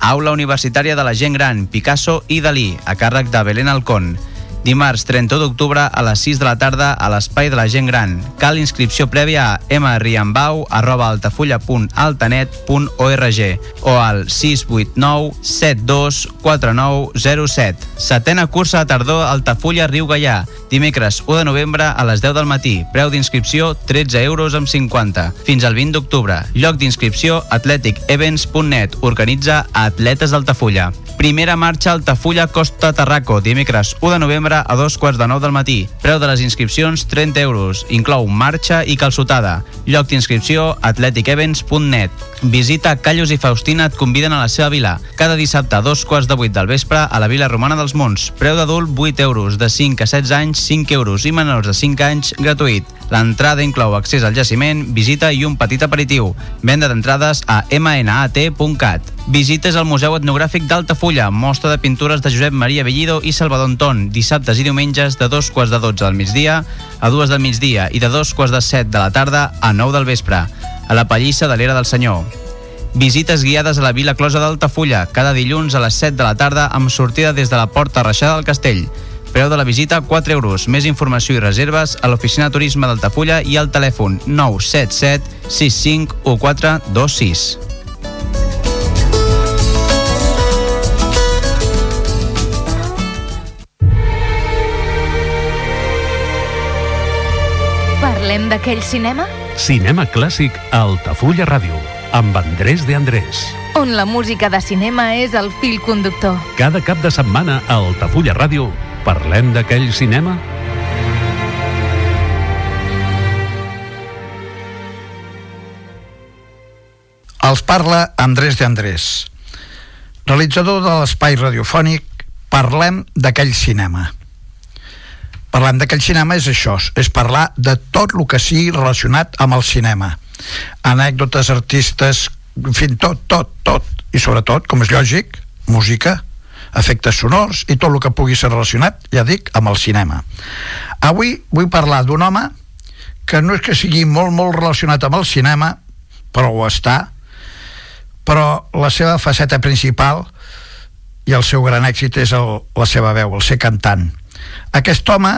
Aula Universitària de la Gent Gran, Picasso i Dalí, a càrrec de Belén Alcón. Dimarts 31 d'octubre a les 6 de la tarda a l'Espai de la Gent Gran. Cal inscripció prèvia a mriambau arroba altafulla.altanet.org o al 689 724907. Setena cursa de tardor Altafulla Riu Gaià. Dimecres 1 de novembre a les 10 del matí. Preu d'inscripció 13 euros amb 50. Fins al 20 d'octubre. Lloc d'inscripció atleticevents.net. Organitza Atletes d'Altafulla. Primera marxa Altafulla Costa Tarraco, dimecres 1 de novembre a dos quarts de nou del matí. Preu de les inscripcions 30 euros. Inclou marxa i calçotada. Lloc d'inscripció atleticevents.net. Visita Callos i Faustina et conviden a la seva vila. Cada dissabte a dos quarts de vuit del vespre a la Vila Romana dels Monts. Preu d'adult 8 euros. De 5 a 16 anys 5 euros i menors de 5 anys gratuït. L'entrada inclou accés al jaciment, visita i un petit aperitiu. Venda d'entrades a mnat.cat. Visites al Museu Etnogràfic d'Altafulla, mostra de pintures de Josep Maria Bellido i Salvador Anton, dissabtes i diumenges de dos quarts de 12 del migdia a dues del migdia i de dos quarts de 7 de la tarda a 9 del vespre, a la Pallissa de l'Era del Senyor. Visites guiades a la Vila Closa d'Altafulla, cada dilluns a les 7 de la tarda amb sortida des de la Porta Reixada del Castell. Preu de la visita 4 euros. Més informació i reserves a l'oficina turisme d'Altafulla i al telèfon 977 65 d'aquell cinema? Cinema clàssic a Altafulla Ràdio, amb Andrés de Andrés. On la música de cinema és el fil conductor. Cada cap de setmana a Altafulla Ràdio parlem d'aquell cinema Els parla Andrés de Andrés, realitzador de l'espai radiofònic Parlem d'aquell cinema. Parlem d'aquell cinema és això, és parlar de tot el que sigui relacionat amb el cinema. Anècdotes, artistes, en fi, tot, tot, tot. I sobretot, com és lògic, música, efectes sonors i tot el que pugui ser relacionat, ja dic, amb el cinema. Avui vull parlar d'un home que no és que sigui molt, molt relacionat amb el cinema, però ho està, però la seva faceta principal i el seu gran èxit és el, la seva veu, el ser cantant. Aquest home,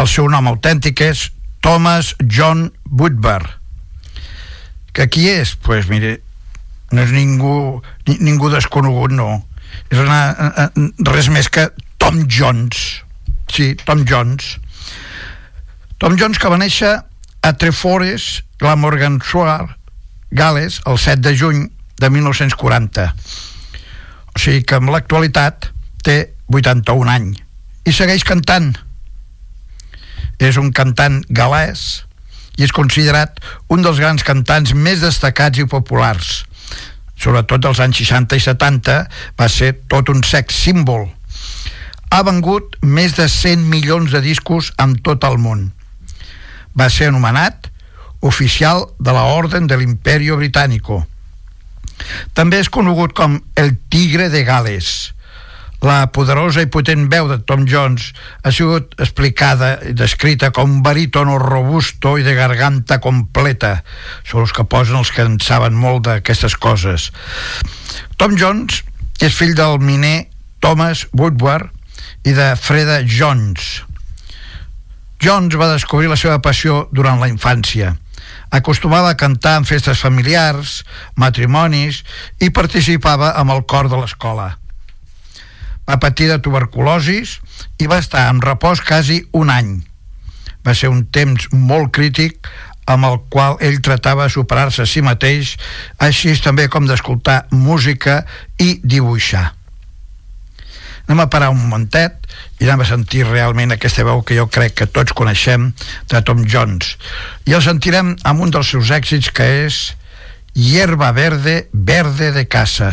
el seu nom autèntic és Thomas John Woodward. Que qui és? Doncs pues, mire, no és ningú, ni, ningú desconegut, no. És una, eh, eh, res més que Tom Jones. Sí, Tom Jones. Tom Jones que va néixer a Treforest, Glamorganshire, Gales, el 7 de juny de 1940 o sigui que en l'actualitat té 81 anys i segueix cantant. És un cantant galès i és considerat un dels grans cantants més destacats i populars. Sobretot als anys 60 i 70 va ser tot un sex símbol. Ha vengut més de 100 milions de discos en tot el món. Va ser anomenat oficial de la Orden de l'Imperio Británico. També és conegut com el tigre de Gales. La poderosa i potent veu de Tom Jones ha sigut explicada i descrita com un barítono robusto i de garganta completa. Són els que posen els que en saben molt d'aquestes coses. Tom Jones és fill del miner Thomas Woodward i de Freda Jones. Jones va descobrir la seva passió durant la infància acostumava a cantar en festes familiars, matrimonis i participava amb el cor de l'escola. Va patir de tuberculosis i va estar en repòs quasi un any. Va ser un temps molt crític amb el qual ell tratava de superar-se a si mateix, així també com d'escoltar música i dibuixar. Anem a parar un momentet i anem a sentir realment aquesta veu que jo crec que tots coneixem de Tom Jones. I el sentirem amb un dels seus èxits que és Hierba verde, verde de casa.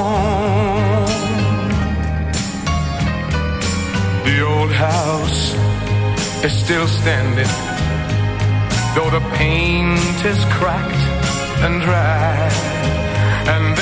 House is still standing, though the paint is cracked and dry. And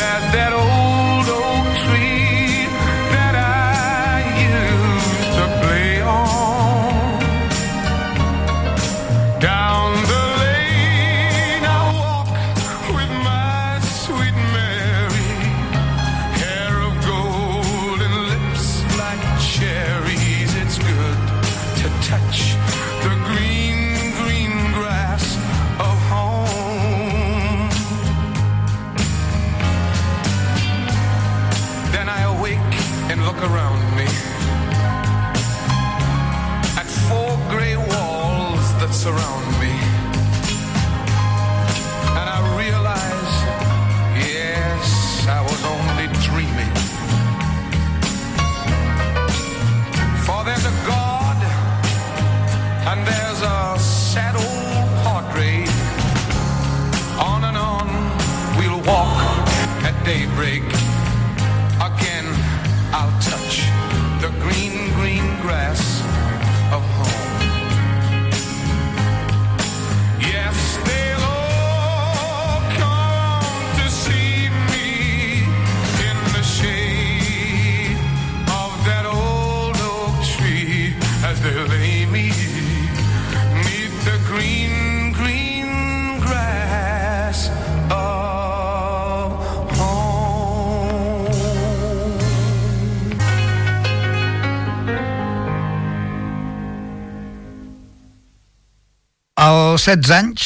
Als 16 anys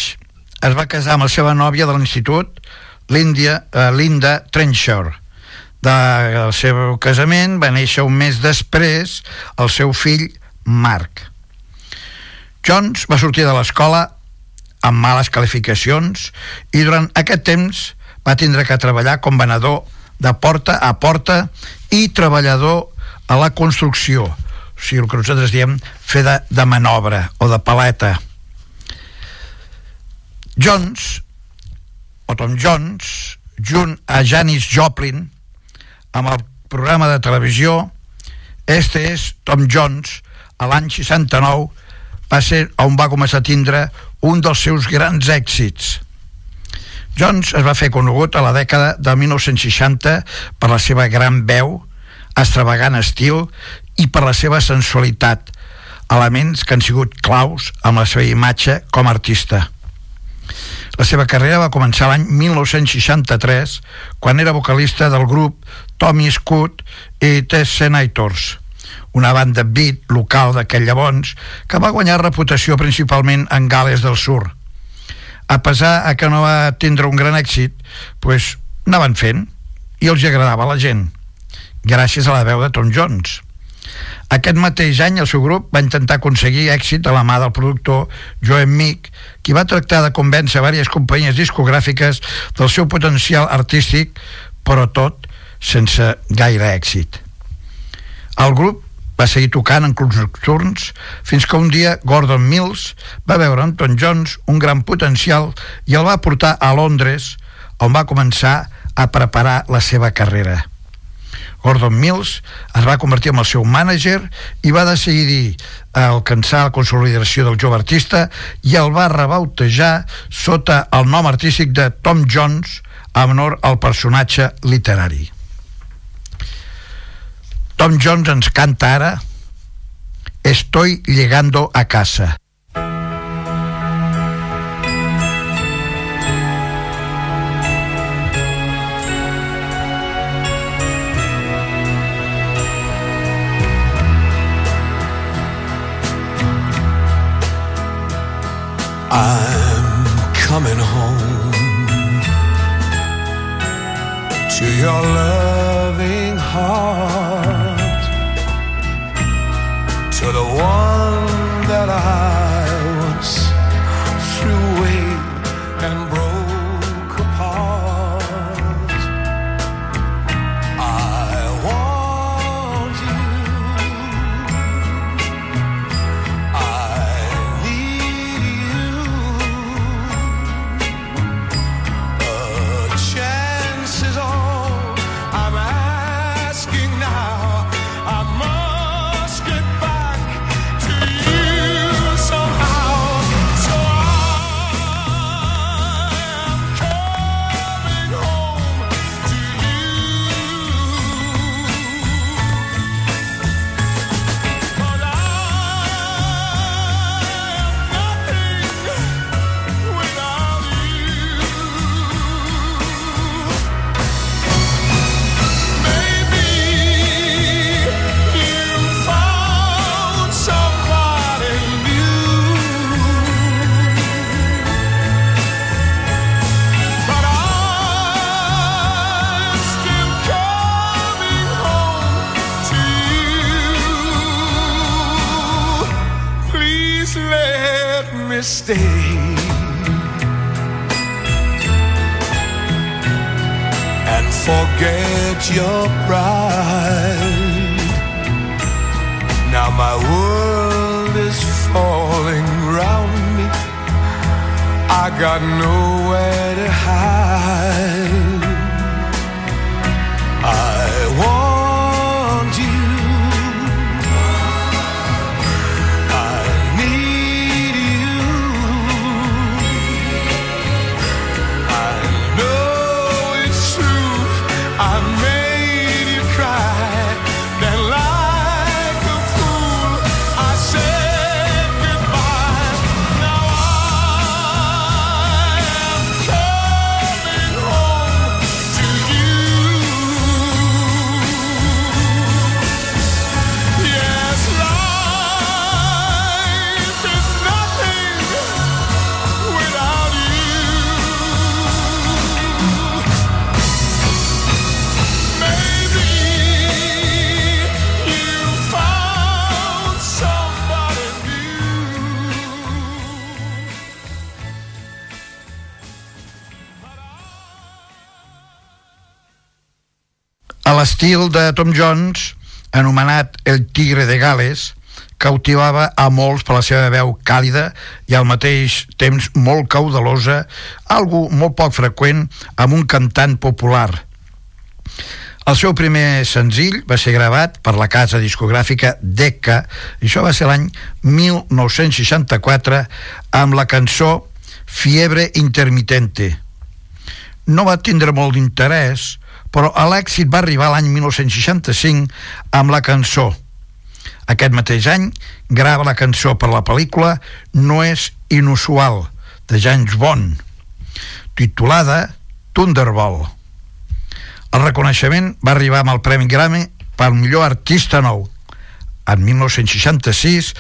es va casar amb la seva nòvia de l'institut, l'Índia, eh, Linda Trenchard. Del seu casament va néixer un mes després el seu fill Mark. Jones va sortir de l'escola amb males qualificacions i durant aquest temps va tindre que treballar com venedor de porta a porta i treballador a la construcció, o sigui, el que nosaltres diem fer de, de manobra o de paleta. Jones, o Tom Jones, junt a Janis Joplin, amb el programa de televisió Este és Tom Jones, a l'any 69, va ser on va començar a tindre un dels seus grans èxits. Jones es va fer conegut a la dècada de 1960 per la seva gran veu, extravagant estil i per la seva sensualitat, elements que han sigut claus amb la seva imatge com a artista. La seva carrera va començar l'any 1963, quan era vocalista del grup Tommy Scott i The Senators, una banda beat local d'aquell llavors que va guanyar reputació principalment en Gales del Sur. A pesar a que no va tindre un gran èxit, pues, anaven fent i els agradava a la gent, gràcies a la veu de Tom Jones. Aquest mateix any el seu grup va intentar aconseguir èxit a la mà del productor Joe Meek, qui va tractar de convèncer diverses companyies discogràfiques del seu potencial artístic, però tot sense gaire èxit. El grup va seguir tocant en clubs nocturns fins que un dia Gordon Mills va veure en Tom Jones un gran potencial i el va portar a Londres on va començar a preparar la seva carrera. Gordon Mills es va convertir en el seu mànager i va decidir alcançar la consolidació del jove artista i el va rebautejar sota el nom artístic de Tom Jones en honor al personatge literari. Tom Jones ens canta ara Estoy llegando a casa. I'm coming home to your loving heart, l'estil de Tom Jones, anomenat El Tigre de Gales, cautivava a molts per la seva veu càlida i al mateix temps molt caudelosa, algo molt poc freqüent amb un cantant popular. El seu primer senzill va ser gravat per la casa discogràfica Decca, i això va ser l'any 1964, amb la cançó Fiebre Intermitente. No va tindre molt d'interès, però l'èxit va arribar l'any 1965 amb la cançó. Aquest mateix any grava la cançó per la pel·lícula No és inusual, de James Bond, titulada Thunderball. El reconeixement va arribar amb el Premi Grammy pel millor artista nou. En 1966,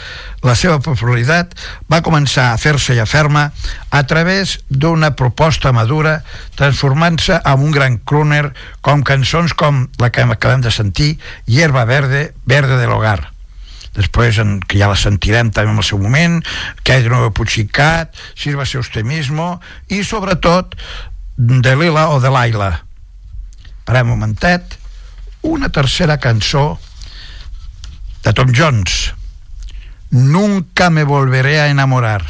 la seva popularitat va començar a fer-se ja ferma a través d'una proposta madura, transformant-se en un gran crooner com cançons com la que acabem de sentir, Hierba Verde, Verde del Hogar. Després, en, que ja la sentirem també en el seu moment, que hay de nuevo Puchicat, Sírvase usted mismo, i sobretot de Lila o de Laila. Parem un momentet, una tercera cançó da Tom Jones. Nunca me volveré a enamorar.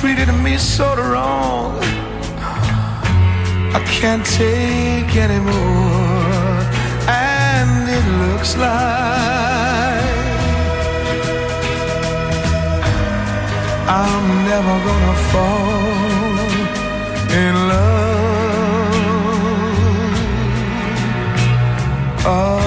treated me so wrong I can't take anymore, and it looks like I'm never gonna fall in love again.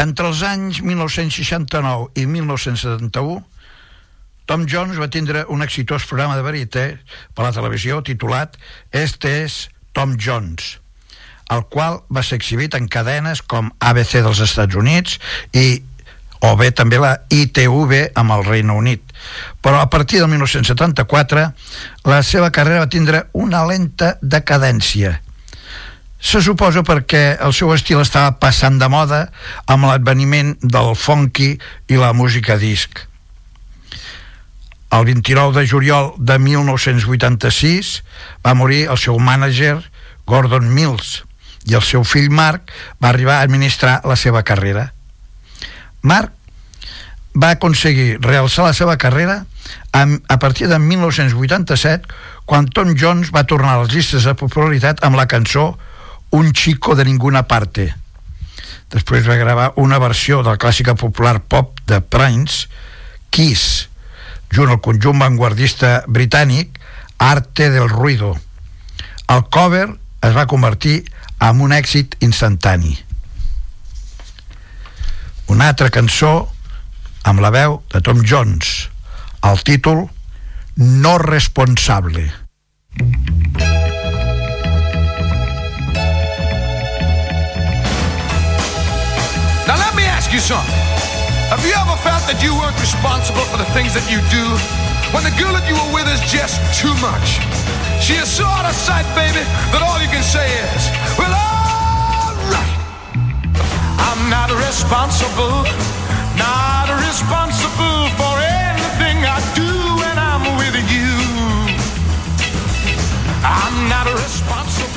Entre els anys 1969 i 1971, Tom Jones va tindre un exitós programa de verité per la televisió titulat Este és Tom Jones, el qual va ser exhibit en cadenes com ABC dels Estats Units i o bé també la ITV amb el Regne Unit. Però a partir del 1974 la seva carrera va tindre una lenta decadència se suposa perquè el seu estil estava passant de moda amb l'adveniment del funky i la música disc. El 29 de juliol de 1986 va morir el seu mànager Gordon Mills i el seu fill Mark va arribar a administrar la seva carrera. Mark va aconseguir realçar la seva carrera a partir de 1987 quan Tom Jones va tornar a les llistes de popularitat amb la cançó Un chico de ninguna parte. Després va gravar una versió del clàssica popular pop de Prince, Kiss, junt al conjunt vanguardista britànic Arte del Ruido. El cover es va convertir en un èxit instantani. una altra cançó amb la veu de Tom Jones el títol No responsable Now you something. Have you ever felt that you weren't responsible for the things that you do? When the girl that you were with is just too much. She is so out of sight, baby, that all you can say is, well, all right. I'm not responsible, not responsible for anything I do when I'm with you. I'm not responsible.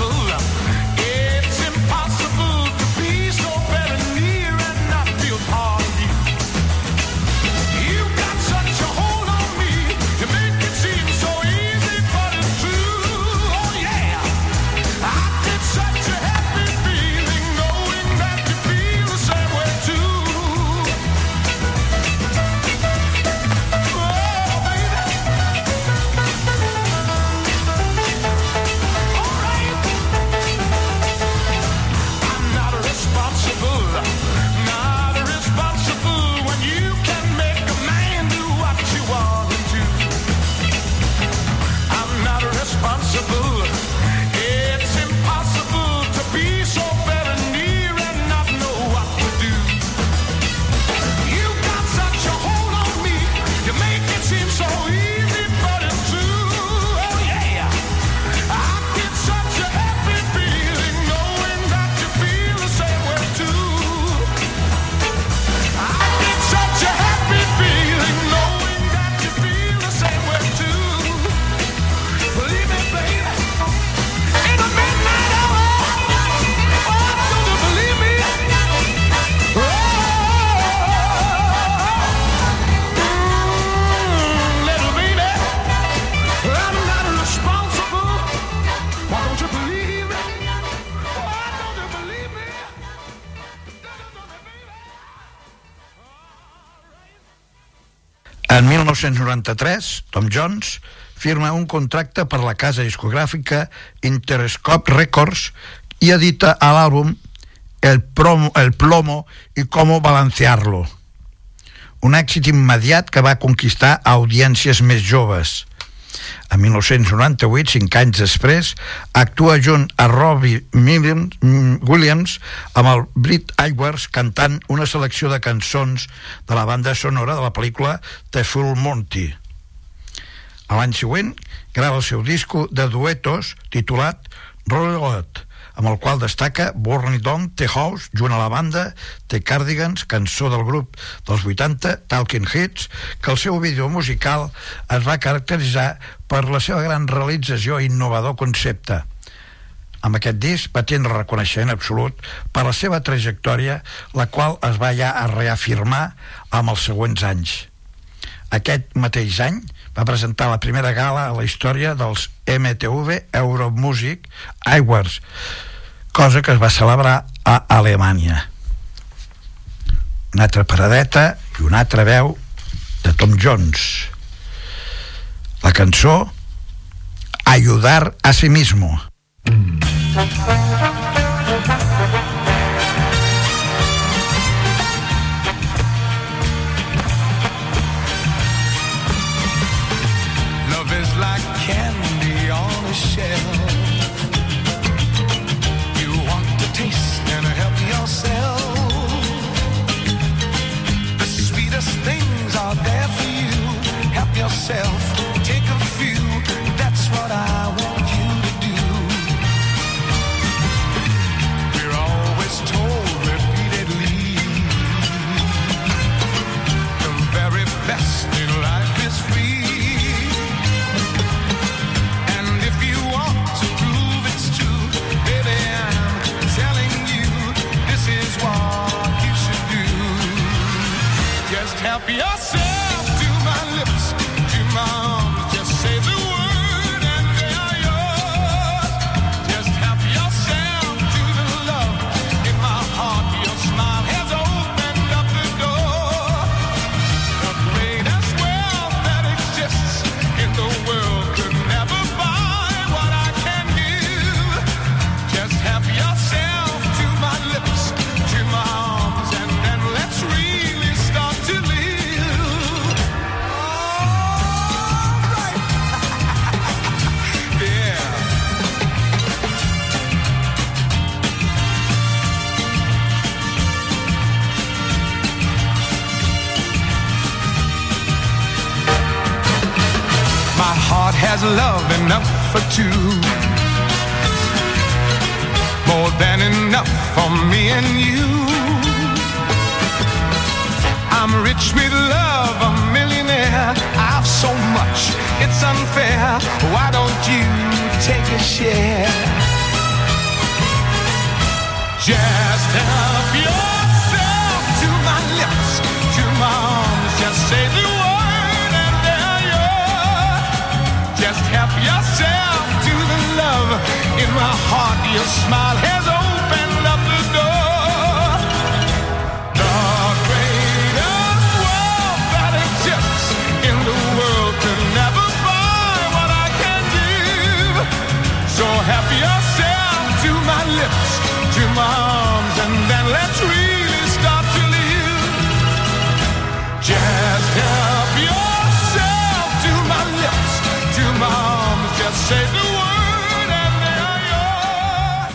1993, Tom Jones firma un contracte per la casa discogràfica Interscope Records i edita a l'àlbum el, promo, el Plomo i Cómo Balancearlo. Un èxit immediat que va conquistar audiències més joves. En 1998, cinc anys després, actua junt a Robbie Williams, Williams amb el Brit Aywers cantant una selecció de cançons de la banda sonora de la pel·lícula The Full Monty. A l'any següent, grava el seu disco de duetos titulat Rollet, amb el qual destaca Burning Down The House junt a la banda The Cardigans, cançó del grup dels 80 Talking Heads, que el seu vídeo musical es va caracteritzar per la seva gran realització i innovador concepte. Amb aquest disc va tindre reconeixement absolut per la seva trajectòria, la qual es va ja a reafirmar amb els següents anys. Aquest mateix any va presentar la primera gala a la història dels MTV Euromusic Awards, cosa que es va celebrar a Alemanya. Una altra paradeta i una altra veu de Tom Jones. La cançó Ayudar a sí mismo. Love myself my arms, and then let's really start to live. Just help yourself to my lips, to my arms. Just say the word and there you are.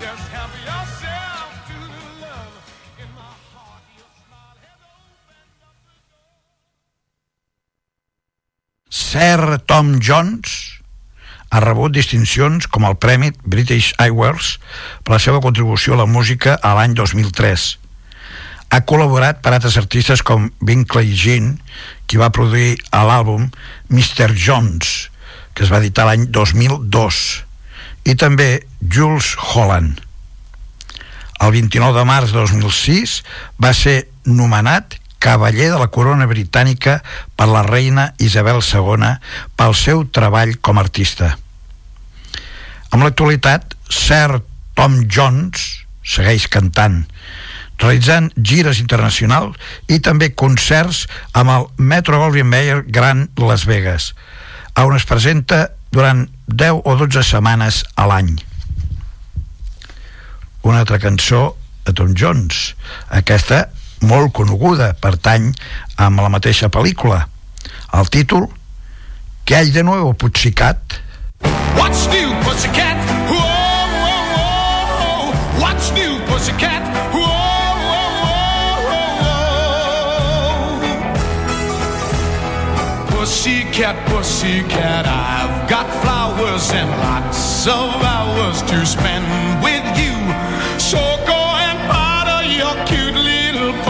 Just help yourself to the love in my heart. Your smile has opened up the door. Sir Tom Jones ha rebut distincions com el Premi British Awards per la seva contribució a la música a l'any 2003. Ha col·laborat per altres artistes com Binkley Jean, qui va produir a l'àlbum Mr. Jones, que es va editar l'any 2002, i també Jules Holland. El 29 de març de 2006 va ser nomenat cavaller de la corona britànica per la reina Isabel II pel seu treball com a artista. Amb l'actualitat, Sir Tom Jones segueix cantant, realitzant gires internacionals i també concerts amb el Metro Goldwyn Mayer Grand Las Vegas, on es presenta durant 10 o 12 setmanes a l'any. Una altra cançó de Tom Jones, aquesta molt coneguda, pertany amb la mateixa pel·lícula. El títol, Què hay de nuevo, Putsicat? What's new, pussycat? Whoa, whoa, whoa. What's new, pussycat? Whoa, whoa, whoa. Pussycat, pussycat, I've got flowers and lots of hours to spend with you.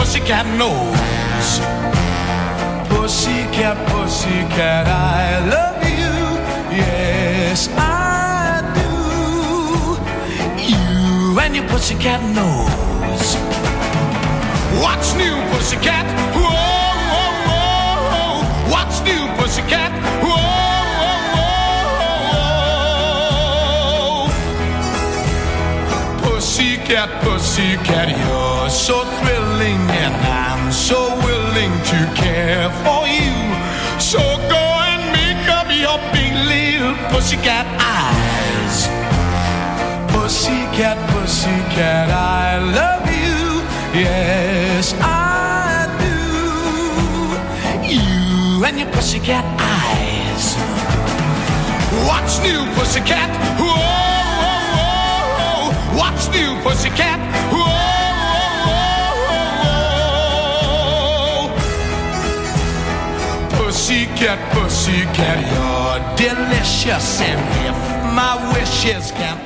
Pussycat nose. Pussycat, pussycat, I love you. Yes, I do. You and your pussycat nose. What's new, pussycat? Whoa, Pussycat, pussycat, you're so thrilling, and I'm so willing to care for you. So go and make up your big little pussycat eyes. Pussycat, pussycat, I love you. Yes, I do. You and your pussycat eyes. What's new, pussycat? Whoa. What's new, pussycat? Whoa. Pussycat, pussycat, you're delicious. And if my wishes can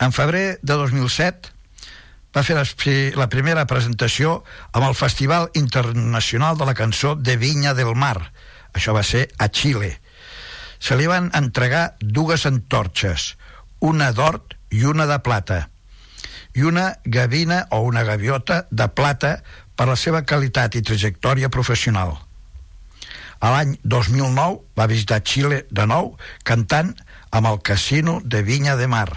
En febrer de 2007 va fer la primera presentació amb el Festival Internacional de la Cançó de Vinya del Mar. Això va ser a Xile. Se li van entregar dues antorxes, una d'or i una de plata, i una gavina o una gaviota de plata per la seva qualitat i trajectòria professional. A l'any 2009 va visitar Xile de nou cantant amb el Casino de Vinya de Mar.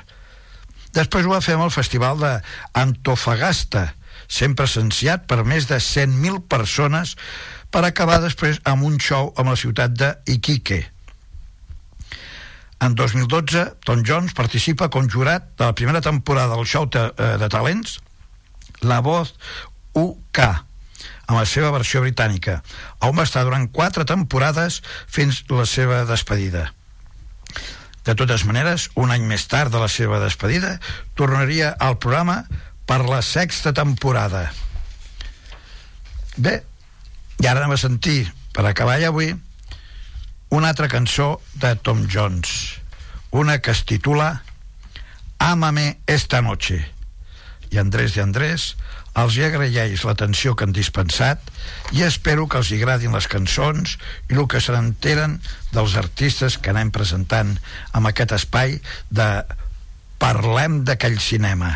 Després ho va fer amb el Festival de Antofagasta, sent presenciat per més de 100.000 persones per acabar després amb un show a la ciutat de Iquique. En 2012, Tom Jones participa com jurat de la primera temporada del show de, eh, de talents La Voz UK, amb la seva versió britànica, on va estar durant quatre temporades fins la seva despedida. De totes maneres, un any més tard de la seva despedida, tornaria al programa per la sexta temporada. Bé, i ara anem a sentir, per acabar ja avui, una altra cançó de Tom Jones, una que es titula Ámame esta noche. I Andrés de Andrés els hi agraeix l'atenció que han dispensat i espero que els hi agradin les cançons i el que se n'enteren dels artistes que anem presentant amb aquest espai de Parlem d'aquell cinema.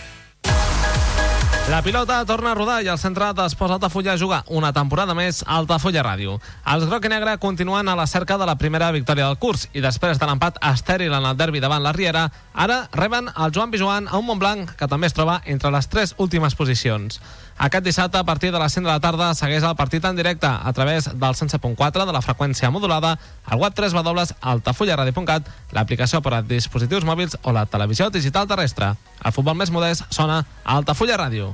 La pilota torna a rodar i el centre d'Esports Altafulla juga una temporada més a Altafulla Ràdio. Els groc i negre continuen a la cerca de la primera victòria del curs i després de l'empat estèril en el derbi davant la Riera, ara reben el Joan Pijuan a un Montblanc que també es troba entre les tres últimes posicions. Aquest dissabte, a partir de les 5 de la tarda, segueix el partit en directe a través del 107.4 de la freqüència modulada, al web 3 www.altafullaradio.cat, l'aplicació per a dispositius mòbils o la televisió digital terrestre. El futbol més modest sona a Altafulla Ràdio.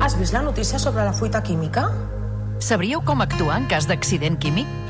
Has vist la notícia sobre la fuita química? Sabríeu com actuar en cas d'accident químic?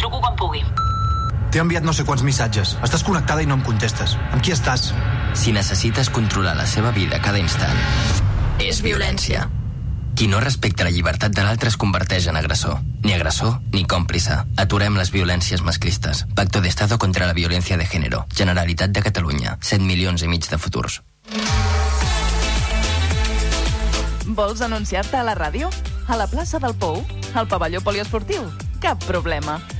Truco quan pugui. T'he enviat no sé quants missatges. Estàs connectada i no em contestes. Amb qui estàs? Si necessites controlar la seva vida cada instant, és violència. Qui no respecta la llibertat de l'altre es converteix en agressor. Ni agressor ni còmplice. Aturem les violències masclistes. Pacto de Estado contra la violència de género. Generalitat de Catalunya. 7 milions i mig de futurs. Vols anunciar-te a la ràdio? A la plaça del Pou? Al pavelló poliesportiu? Cap problema.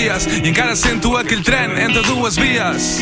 dies i encara sento aquell tren entre dues vies.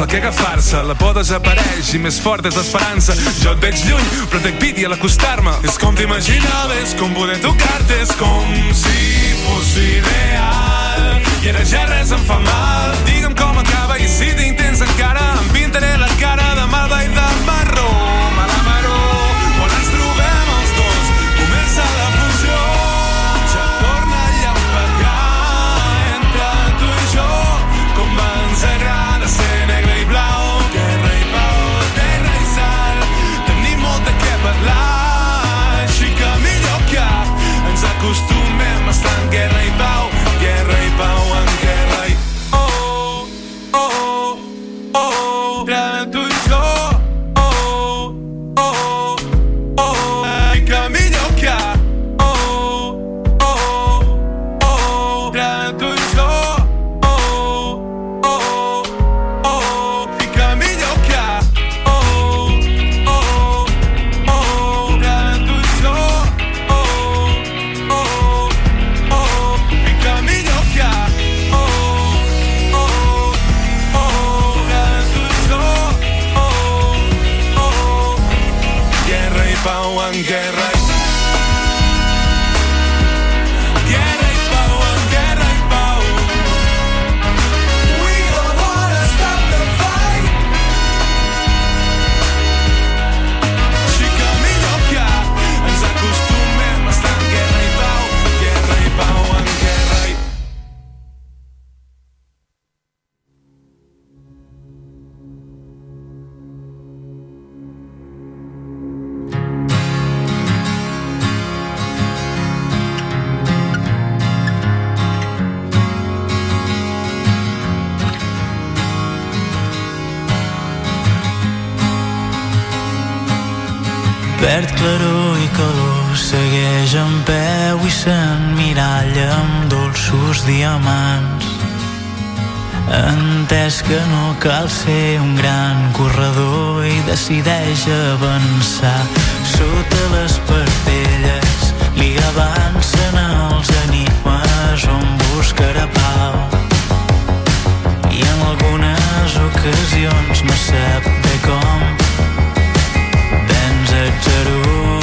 el que agafar-se. La por desapareix i més fort és l'esperança. Jo et veig lluny, però t'envidia l'acostar-me És com t'imaginaves, com poder tocar-te És com si fos ideal I ara ja res em fa mal. Digue'm com acaba i si t'intens encara Em pintaré la cara en guerra. que no cal ser un gran corredor i decideix avançar. Sota les partelles li avancen els enigmes on buscarà pau. I en algunes ocasions no sap bé com. Vens a Jerusalem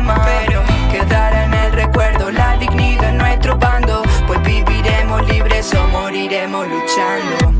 Pero quedará en el recuerdo la dignidad en nuestro bando. Pues viviremos libres o moriremos luchando.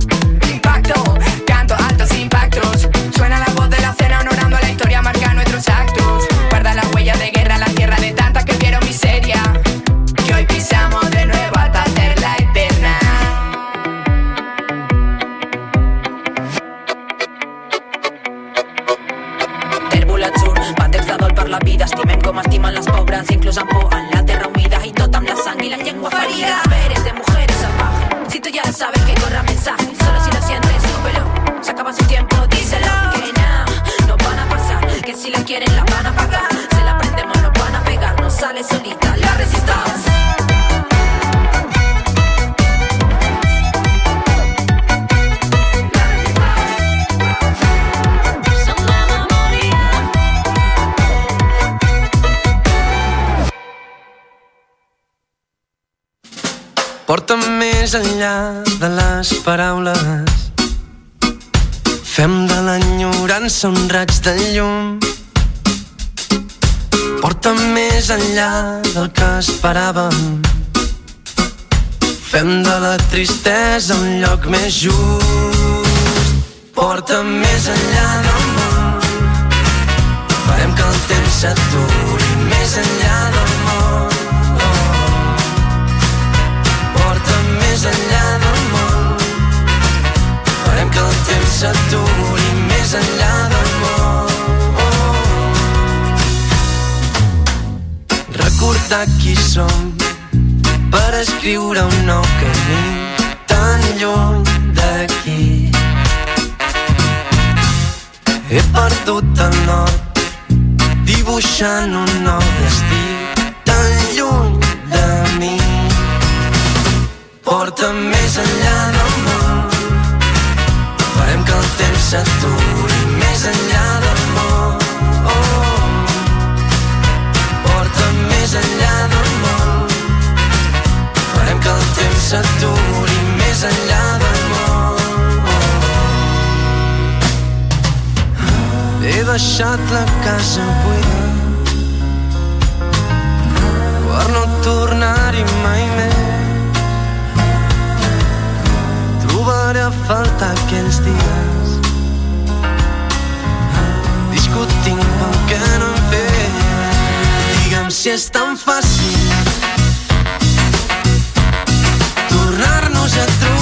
Més enllà de les paraules. Fem de l'enyorança un raig de llum. Porta'm més enllà del que esperàvem. Fem de la tristesa un lloc més just. Porta'm més enllà del món. Farem que el temps s'aturi més enllà s'aturi més enllà del món. Recordar qui som per escriure un nou camí tan lluny d'aquí. He perdut el nord dibuixant un nou destí tan lluny de mi. Porta'm més enllà del s'aturi més enllà del món. Oh. Porta'm més enllà del món. Farem que el temps s'aturi més enllà del món. Oh. He deixat la casa buida per no tornar-hi mai més. Trobaré a faltar aquells dies discutint pel que no hem fet. Digue'm si és tan fàcil tornar-nos a trobar.